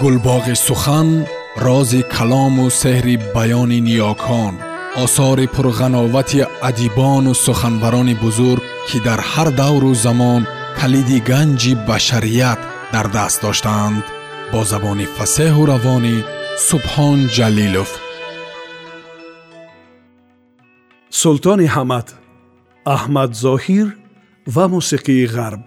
гулбоғи сухан рози калому сеҳри баёни ниёкон осори пурғановати адибону суханбарони бузург ки дар ҳар давру замон калиди ганҷи башарият дар даст доштаанд бо забони фасеҳу равонӣ субҳон ҷалилов султони ҳамад аҳмад зоҳир ва мусиқии ғарб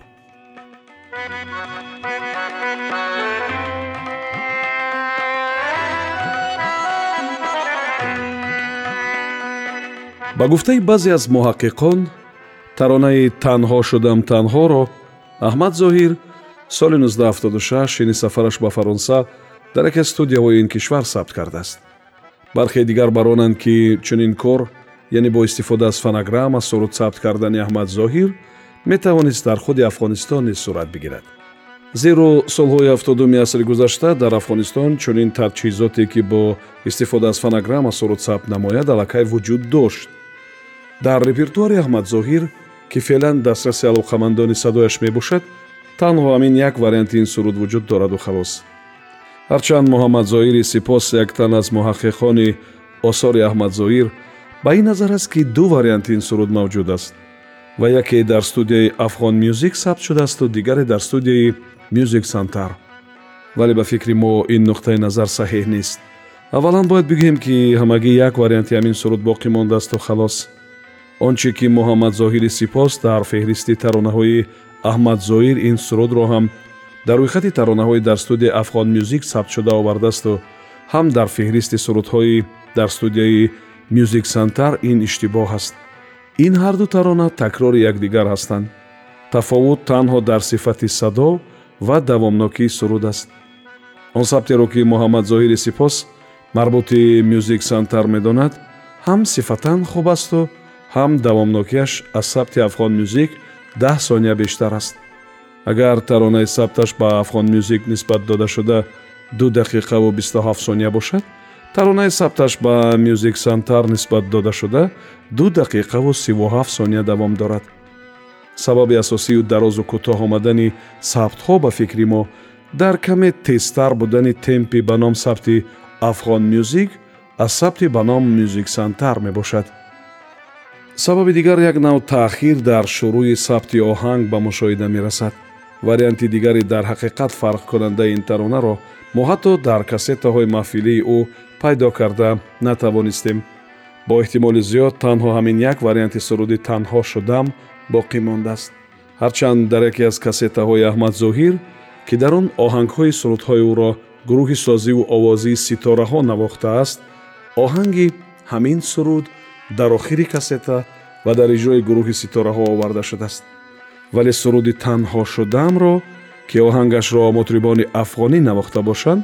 ба гуфтаи баъзе аз муҳаққиқон таронаи танҳо шудам танҳоро аҳмад зоҳир соли 1976 шини сафараш ба фаронса дар яке аз студияҳои ин кишвар сабт кардааст. Бархе дигар баронанд ки чунин кор яъне бо истифода аз фонограмма суруд сабт кардани аҳмад зоҳир метавонист дар худи афғонистон низ сурат бигирад. Зеро солҳои ҳафтодуми асри гузашта дар афғонистон чунин таҷҳизоте ки бо истифода аз фонограмма суруд сабт намояд аллакай вуҷуд дошт дар репертуари аҳмад зоҳир ки феълан дастраси алоқамандони садояш мебошад танҳо ҳамин як варианти ин суруд вуҷуд дораду халос. Ҳарчанд муҳаммад зоҳири сипос як тан аз муҳаққиқони осори аҳмад зоҳир ба ин назар аст ки ду варианти ин суруд мавҷуд аст. Ва яке дар студияи афғон мюзик сабт шудаасту дигаре дар студияи мюзик сантар вале ба фикри мо ин нуқтаи назар саҳеҳ нест. Аввалан бояд бигӯем ки ҳамагӣ як варианти ҳамин суруд боқӣ мондаасту халос он чи ки муҳаммад зоҳири сипос дар феҳристи таронаҳои аҳмад зоҳир ин сурудро ҳам дар рӯйхати таронаҳои дар студияи афғон мюзик сабтшуда овардаасту ҳам дар феҳристи сурудҳои дар студияи мюзик сантар ин иштибоҳ аст. Ин ҳарду тарона такрори якдигар ҳастанд. Тафовут танҳо дар сифати садо ва давомнокии суруд аст. Он сабтеро ки муҳаммад зоҳири сипос марбути мюзик сантар медонад ҳам сифатан хуб асту ҳам давомнокияш аз сабти афғон мюзик даҳ сония бештар аст. Агар таронаи сабташ ба афғон мюзик нисбат дода шуда ду дақиқаву бисту ҳафт сония бошад таронаи сабташ ба мюзик сантар нисбат дода шуда ду дақиқаву сиву ҳафт сония давом дорад. Сабаби асосию дарозу кӯтоҳ омадани сабтҳо ба фикри мо дар каме тезтар будани темпи ба ном сабти афғон мюзик аз сабти ба ном мюзик сантар мебошад сабаби дигар як нав таъхир дар шурӯъи сабти оҳанг ба мушоҳида мерасад. Варианти дигари дар ҳақиқат фарқкунандаи ин таронаро мо ҳатто дар кассетаҳои маҳфилии ӯ пайдо карда натавонистем. Бо эҳтимоли зиёд танҳо ҳамин як варианти суруди танҳо шудам боқӣ мондааст. Ҳарчанд дар яке аз кассетаҳои аҳмад зоҳир ки дар он оҳангҳои сурудҳои ӯро гурӯҳи созиву овозии ситораҳо навохтааст оҳанги ҳамин суруд дар охири кассета ва дар иҷрои гурӯҳи ситораҳо оварда шудааст. Вале суруди танҳо шудаамро ки оҳангашро мутрибони афғонӣ навохта бошанд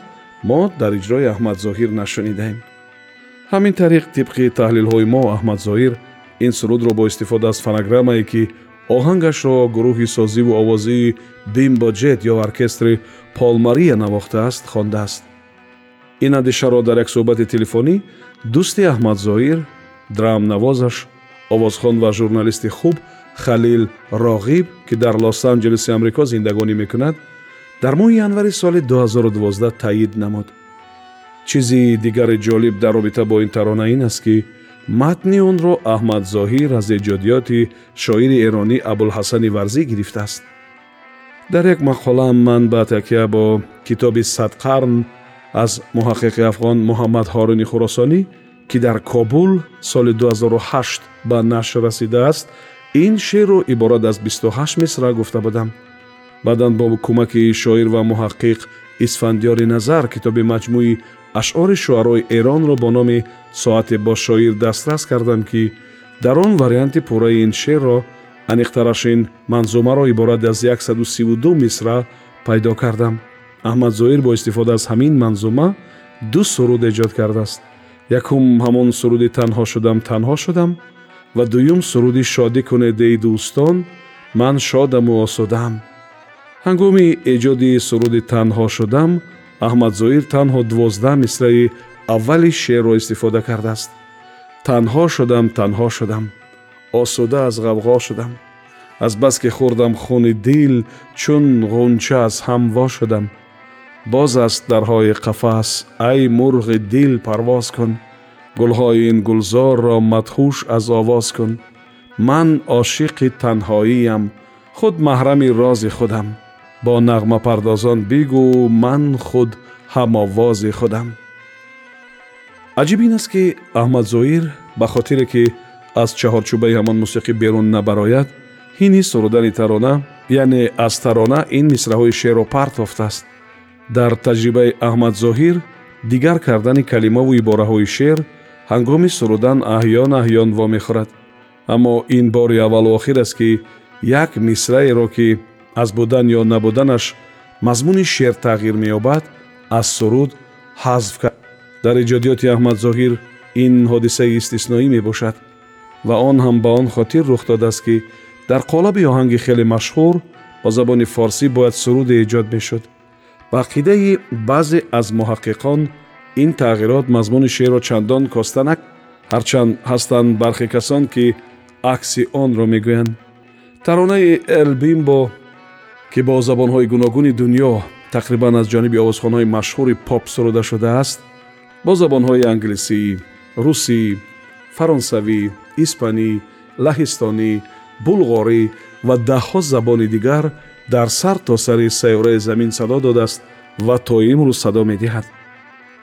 мо дар иҷрои аҳмад зоҳир нашунидаем ҳамин тариқ тибқи таҳлилҳои мо аҳмад зоҳир ин сурудро бо истифода аз фонограммае ки оҳангашро гурӯҳи созиву овозии бимбоҷет ё оркестри полмария навохтааст хондааст. Ин андешаро дар як суҳбати телефонӣ дӯсти аҳмад зоҳир драмнавозаш овозхон ва журналисти хуб халил роғиб ки дар лос-анҷелеси амрико зиндагонӣ мекунад дар моҳи январи соли 2012 таъид намуд чизи дигари ҷолиб дар робита бо ин тарона ин аст ки матни онро аҳмад зоҳир аз эҷодиёти шоири эронӣ абулҳасани варзӣ гирифтааст дар як мақолаам ман ба такя бо китоби садқарн аз муҳаққиқи афғон муҳаммад ҳоруни хуросонӣ ки дар кобул соли 2008 ба нашр расидааст ин шеърро иборат аз 28 мисра гуфта будам. Баъдан бо кӯмаки шоир ва муҳаққиқ исфандиёри назар китоби маҷмӯи ашъори шуъарои эронро бо номи соате бо шоир дастрас кардам ки дар он варианти пурраи ин шеърро аниқтараш ин манзумаро иборат аз 132 мисра пайдо кардам. Аҳмад зоир бо истифода аз ҳамин манзума ду суруд эҷод кардааст якум ҳамон суруди танҳо шудам танҳо шудам ва дуюм суруди шодӣ кунедеи дӯстон ман шодаму осудаам ҳангоми эҷоди суруди танҳо шудам аҳмад зоир танҳо дувоздаҳ мисраи аввали шеърро истифода кардааст танҳо шудам танҳо шудам осуда аз ғавғо шудам аз бас ки хӯрдам хуни дил чун ғунча аз ҳам во шудам боз аст дарҳои қафас ай мурғи дил парвоз кун гулҳои ин гулзорро мадхуш аз овоз кун ман ошиқи танҳоиям худ маҳрами рози худам бо нағмапардозон бигӯ ман худ ҳамовози худам аҷиб ин аст ки аҳмадзоир ба хотире ки аз чаҳорчӯбаи ҳамон мусиқӣ берун набарояд ҳини сурудани тарона яъне аз тарона ин мисраҳои шеъро партофтааст дар таҷрибаи аҳмадзоҳир дигар кардани калимаву ибораҳои шеър ҳангоми сурудан аҳён аҳён вомехӯрад. Аммо ин бори аввалу охир аст ки як мисраеро ки аз будан ё набуданаш мазмуни шеър тағйир меёбад аз суруд ҳазф кард дар иҷодиёти аҳмадзоҳир ин ҳодисаи истисноӣ мебошад ва он ҳам ба он хотир рух додааст ки дар қолаби оҳанги хеле машҳур бо забони форсӣ бояд суруде эҷод мешуд ба ақидаи баъзе аз муҳаққиқон ин тағйирот мазмуни шеърро чандон коста нак ҳарчанд ҳастанд бархе касон ки акси онро мегӯянд. Таронаи элбимбо ки бо забонҳои гуногуни дуньё тақрибан аз ҷониби овозхонҳои машҳури поп суруда шудааст бо забонҳои англисӣ русӣ фаронсавӣ испанӣ лаҳистонӣ булғорӣ ва даҳҳо забони дигар дар сар то сари сайёраи замин садо додааст ва то имрӯз садо медиҳад.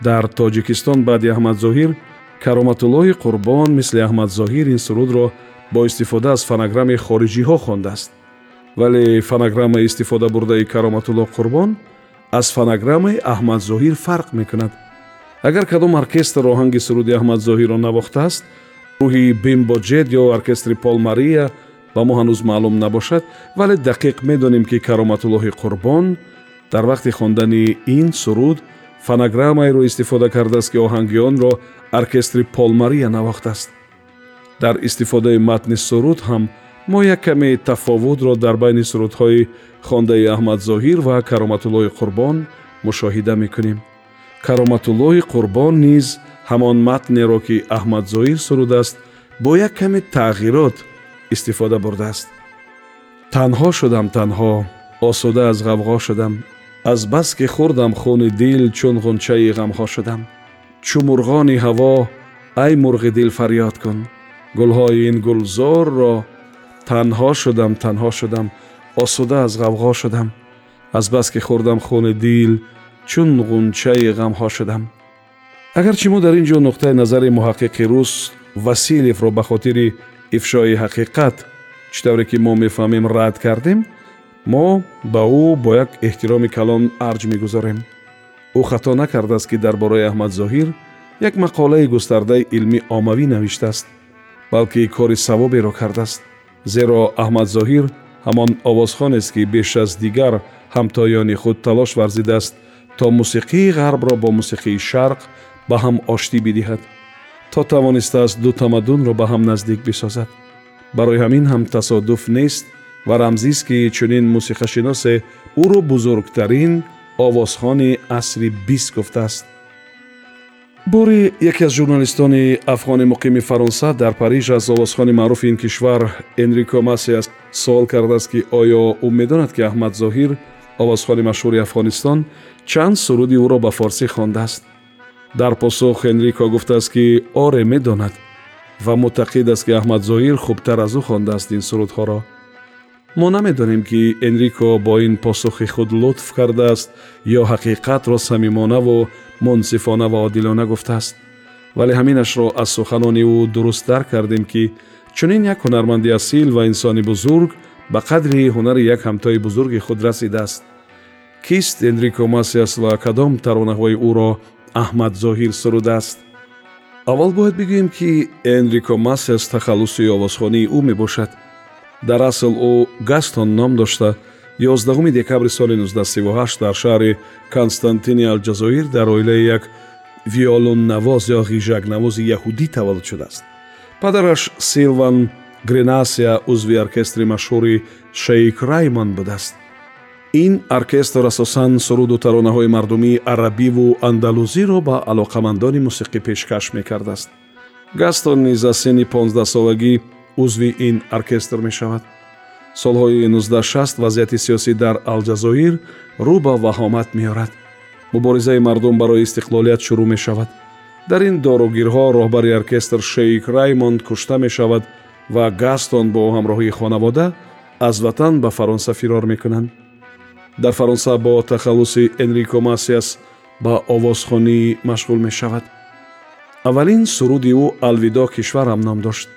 Дар тоҷикистон баъди аҳмадзоҳир кароматуллоҳи қурбон мисли аҳмадзоҳир ин сурудро бо истифода аз фонограммаи хориҷиҳо хондааст. Вале фонограммаи истифода бурдаи кароматулло қурбон аз фонограммаи аҳмадзоҳир фарқ мекунад. Агар кадом оркестр оҳанги суруди аҳмадзоҳирро навохтааст рӯҳи бимбоҷет ё оркестри пол мария ба мо ҳанӯз маълум набошад вале дақиқ медонем ки кароматуллоҳи қурбон дар вақти хондани ин суруд фонограммаеро истифода кардааст ки оҳанги онро оркестри пол мария навохтааст дар истифодаи матни суруд ҳам мо як каме тафовутро дар байни сурудҳои хондаи аҳмадзоҳир ва кароматуллоҳи қурбон мушоҳида мекунем кароматуллоҳи қурбон низ ҳамон матнеро ки аҳмадзоир сурудааст бо як каме тағйирот истифода бурдааст танҳо шудам танҳо осуда аз ғавғо шудам аз бас ки хӯрдам хуни дил чун ғунчаи ғамҳо шудам чу мурғони ҳаво ай мурғи дил фарёд кун гулҳои ин гулзорро танҳо шудам танҳо шудам осуда аз ғавғо шудам аз бас ки хӯрдам хуни дил чун ғунчаи ғамҳо шудам агарчи мо дар ин ҷо нуқтаи назари муҳаққиқи рус василевро ба хотири ифшои ҳақиқат чӣ тавре ки мо мефаҳмем рад кардем мо ба ӯ бо як эҳтироми калон арҷ мегузорем ӯ хато накардааст ки дар бораи аҳмадзоҳир як мақолаи густардаи илмӣ оммавӣ навиштааст балки кори савоберо кардааст зеро аҳмадзоҳир ҳамон овозхонест ки беш аз дигар ҳамтоёни худ талош варзидааст то мусиқии ғарбро бо мусиқии шарқ ба ҳам оштӣ бидиҳад то тавонистааст ду тамаддунро ба ҳам наздик бисозад. Барои ҳамин ҳам тасодуф нест ва рамзист ки чунин мусиқашиносе ӯро бузургтарин овозхони асри бист гуфтааст. Бори яке аз журналистони афғони муқими фаронса дар париж аз овозхони маъруфи ин кишвар энрико масиас суол кардааст ки оё ӯ медонад ки аҳмад зоҳир овозхони машҳури афғонистон чанд суруди ӯро ба форсӣ хондааст дар посух энрико гуфтааст ки оре медонад ва муътақид аст ки аҳмадзоҳир хубтар аз ӯ хондааст ин сурудҳоро. Мо намедонем ки энрико бо ин посухи худ лутф кардааст ё ҳақиқатро самимонаву мунсифона ва одилона гуфтааст. Вале ҳаминашро аз суханони ӯ дуруст дарк кардем ки чунин як ҳунарманди асил ва инсони бузург ба қадри ҳунари як ҳамтои бузурги худ расидааст. Кист энрико масиас ва кадом таронаҳои ӯро аҳмад зоҳир сурудааст. Аввал бояд бигӯем ки энрико масес тахаллуси овозхонии ӯ мебошад. Дар асл ӯ гастон ном дошта. 11 декабри соли 1938 дар шаҳри константини алҷазоир дар оилаи як виолоннавоз ё ғижакнавози яҳудӣ таваллуд шудааст. Падараш силван гренасия узви оркестри машҳури шейк раймон будааст ин оркестр асосан суруду таронаҳои мардумии арабиву андалузиро ба алоқамандони мусиқӣ пешкаш мекардааст. Гастон низ аз синни понздаҳсолагӣ узви ин оркестр мешавад. Солҳои 1960 вазъияти сиёсӣ дар алҷазоир рӯ ба ваҳомат меорад. Муборизаи мардум барои истиқлолият шурӯъ мешавад. Дар ин доругирҳо роҳбари оркестр шейк раймонд кушта мешавад ва гастон бо ҳамроҳии хонавода аз ватан ба фаронса фирор мекунанд дар фаронса бо тахаллуси энрико масиас ба овозхонӣ машғул мешавад. Аввалин суруди ӯ алвидо кишварам ном дошт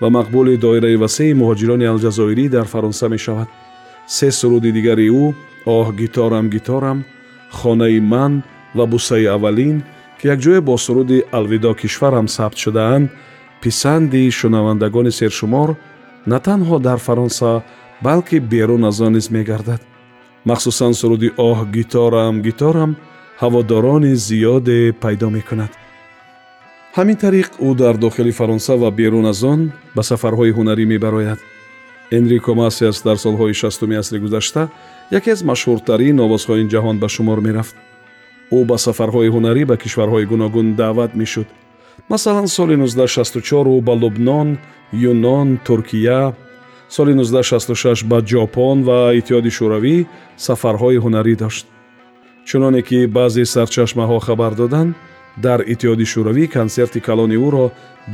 ва мақбули доираи васеи муҳоҷирони алҷазоирӣ дар фаронса мешавад. Се суруди дигари ӯ оҳ гиторам гиторам хонаи ман ва бусаи аввалин ки якҷоя бо суруди алвидо кишварам сабт шудаанд писанди шунавандагони сершумор на танҳо дар фаронса балки берун аз он низ мегардад махсусан суруди оҳ гиторам гиторам ҳаводорони зиёде пайдо мекунад. Ҳамин тариқ ӯ дар дохили фаронса ва берун аз он ба сафарҳои ҳунарӣ мебарояд. Энрико масиас дар солҳои шастуми асри гузашта яке аз машҳуртарин овозҳои ҷаҳон ба шумор мерафт. Ӯ ба сафарҳои ҳунарӣ ба кишварҳои гуногун даъват мешуд. Масалан соли 1964 ӯ ба лубнон юнон туркия соли 1966 ба ҷопон ва иттиҳоди шӯравӣ сафарҳои ҳунарӣ дошт. Чуноне ки баъзе сарчашмаҳо хабар доданд дар иттиҳоди шӯравӣ консерти калони ӯро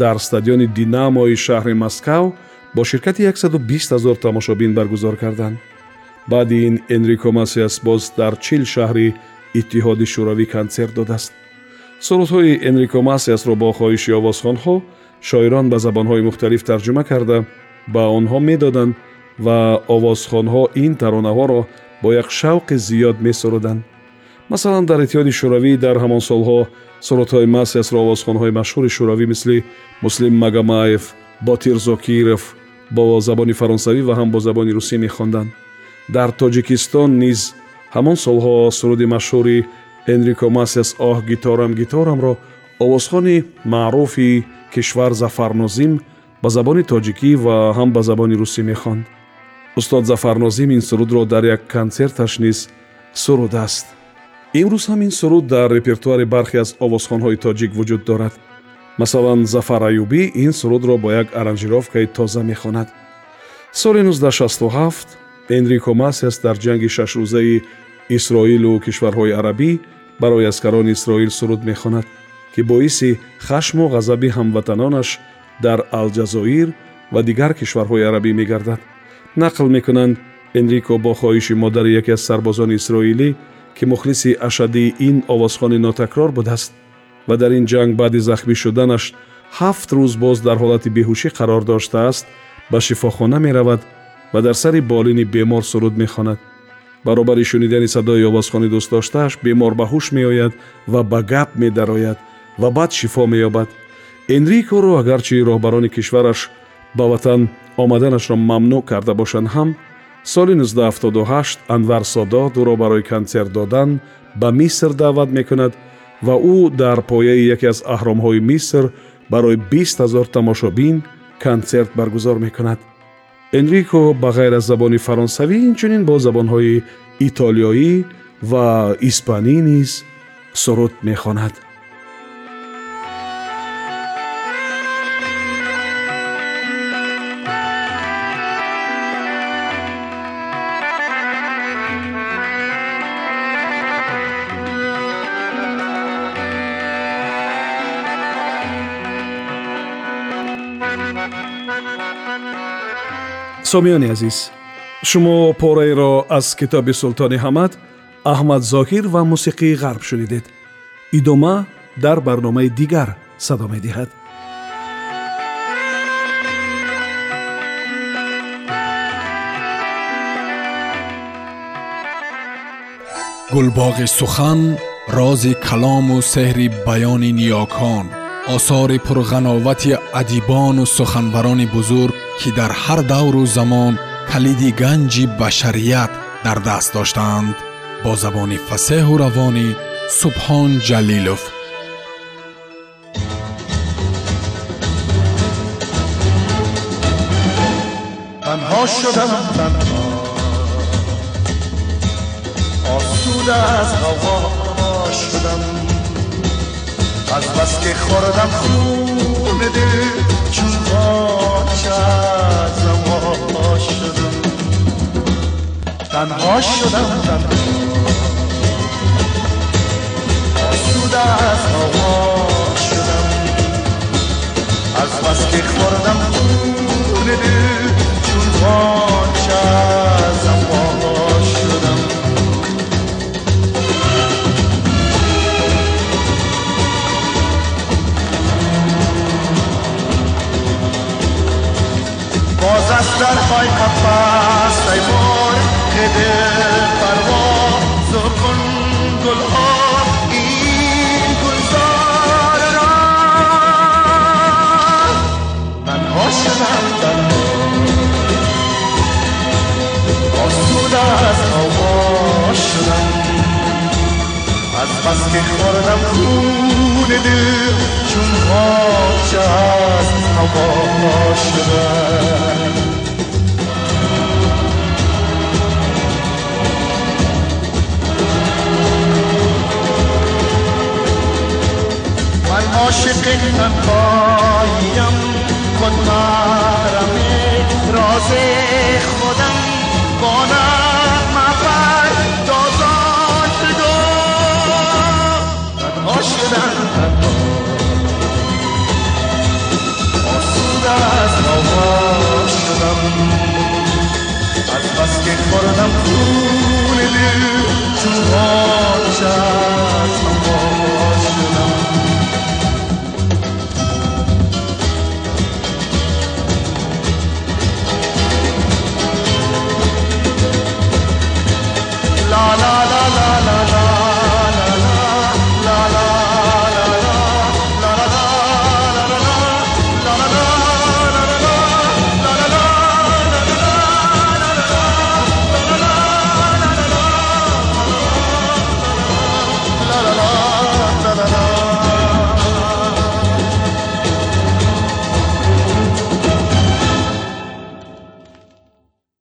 дар стадиони динамои шаҳри москав бо ширкати 120 0 тамошобин баргузор карданд. Баъди ин энрико масиас боз дар чил шаҳри иттиҳоди шӯравӣ консерт додааст. Сурудҳои энрико масиасро бо хоҳиши овозхонҳо шоирон ба забонҳои мухталиф тарҷума карда ба онҳо медоданд ва овозхонҳо ин таронаҳоро бо як шавқи зиёд месуруданд масалан дар иттиҳоди шӯравӣ дар ҳамон солҳо сурудҳои масиасро овозхонҳои машҳури шӯравӣ мисли муслим магомаев ботир зокиров бо забони фаронсавӣ ва ҳам бо забони русӣ мехонданд. Дар тоҷикистон низ ҳамон солҳо суруди машҳури энрико масиас оҳ гиторам гиторамро овозхони маъруфи кишвар зафарнозим ба забони тоҷикӣ ва ҳам ба забони русӣ мехонд. Устод зафарнозим ин сурудро дар як консерташ низ сурудааст имрӯз ҳам ин суруд дар репертуари бархе аз овозхонҳои тоҷик вуҷуд дорад. Масалан зафар аюбӣ ин сурудро бо як аранҷировкаи тоза мехонад. Соли 1967 энрико масиас дар ҷанги шашрӯзаи исроилу кишварҳои арабӣ барои аскарони исроил суруд мехонад ки боиси хашму ғазаби ҳамватанонаш дар алҷазоир ва дигар кишварҳои арабӣ мегардад нақл мекунанд энрико бо хоҳиши модари яке аз сарбозони исроилӣ ки мухлиси ашадии ин овозхони нотакрор будааст ва дар ин ҷанг баъди захмӣ шуданаш ҳафт рӯз боз дар ҳолати беҳушӣ қарор доштааст ба шифохона меравад ва дар сари болини бемор суруд мехонад баробари шунидани садои овозхони дӯстдоштааш бемор ба ҳуш меояд ва ба гап медарояд ва баъд шифо меёбад энрикоро агарчи роҳбарони кишвараш ба ватан омаданашро мамнӯъ карда бошанд ҳам соли 1978 анвар содод ӯро барои консерт додан ба миср даъват мекунад ва ӯ дар пояи яке аз аҳромҳои миср барои 20 0 тамошобин консерт баргузор мекунад. Энрико ба ғайр аз забони фаронсавӣ инчунин бо забонҳои итолиёӣ ва испанӣ низ суруд мехонад сомиёни азиз шумо пораеро аз китоби султони ҳамад аҳмад зоҳир ва мусиқии ғарб шунидед идома дар барномаи дигар садо медиҳад гулбоғи сухан рози калому сеҳри баёни ниёкон осори пурғановати адибону суханбарони бузург ки дар ҳар давру замон калиди ганҷи башарият дар даст доштаанд бо забони фасеҳу равонӣ субҳон ҷалилов. Танҳо шудам танҳо. Осуда аз ҳаво шудам از بس که خوردم خون بده چون پاچه از ما شدم. تنها شدم تنها آسوده از هوا شدم. از بس که خوردم Yeah. کن مرم راز خودم با نغم اول دازان بگو تنها شدن تنها آسود از آواز شدم. از بس که خوردم خون دل چوبان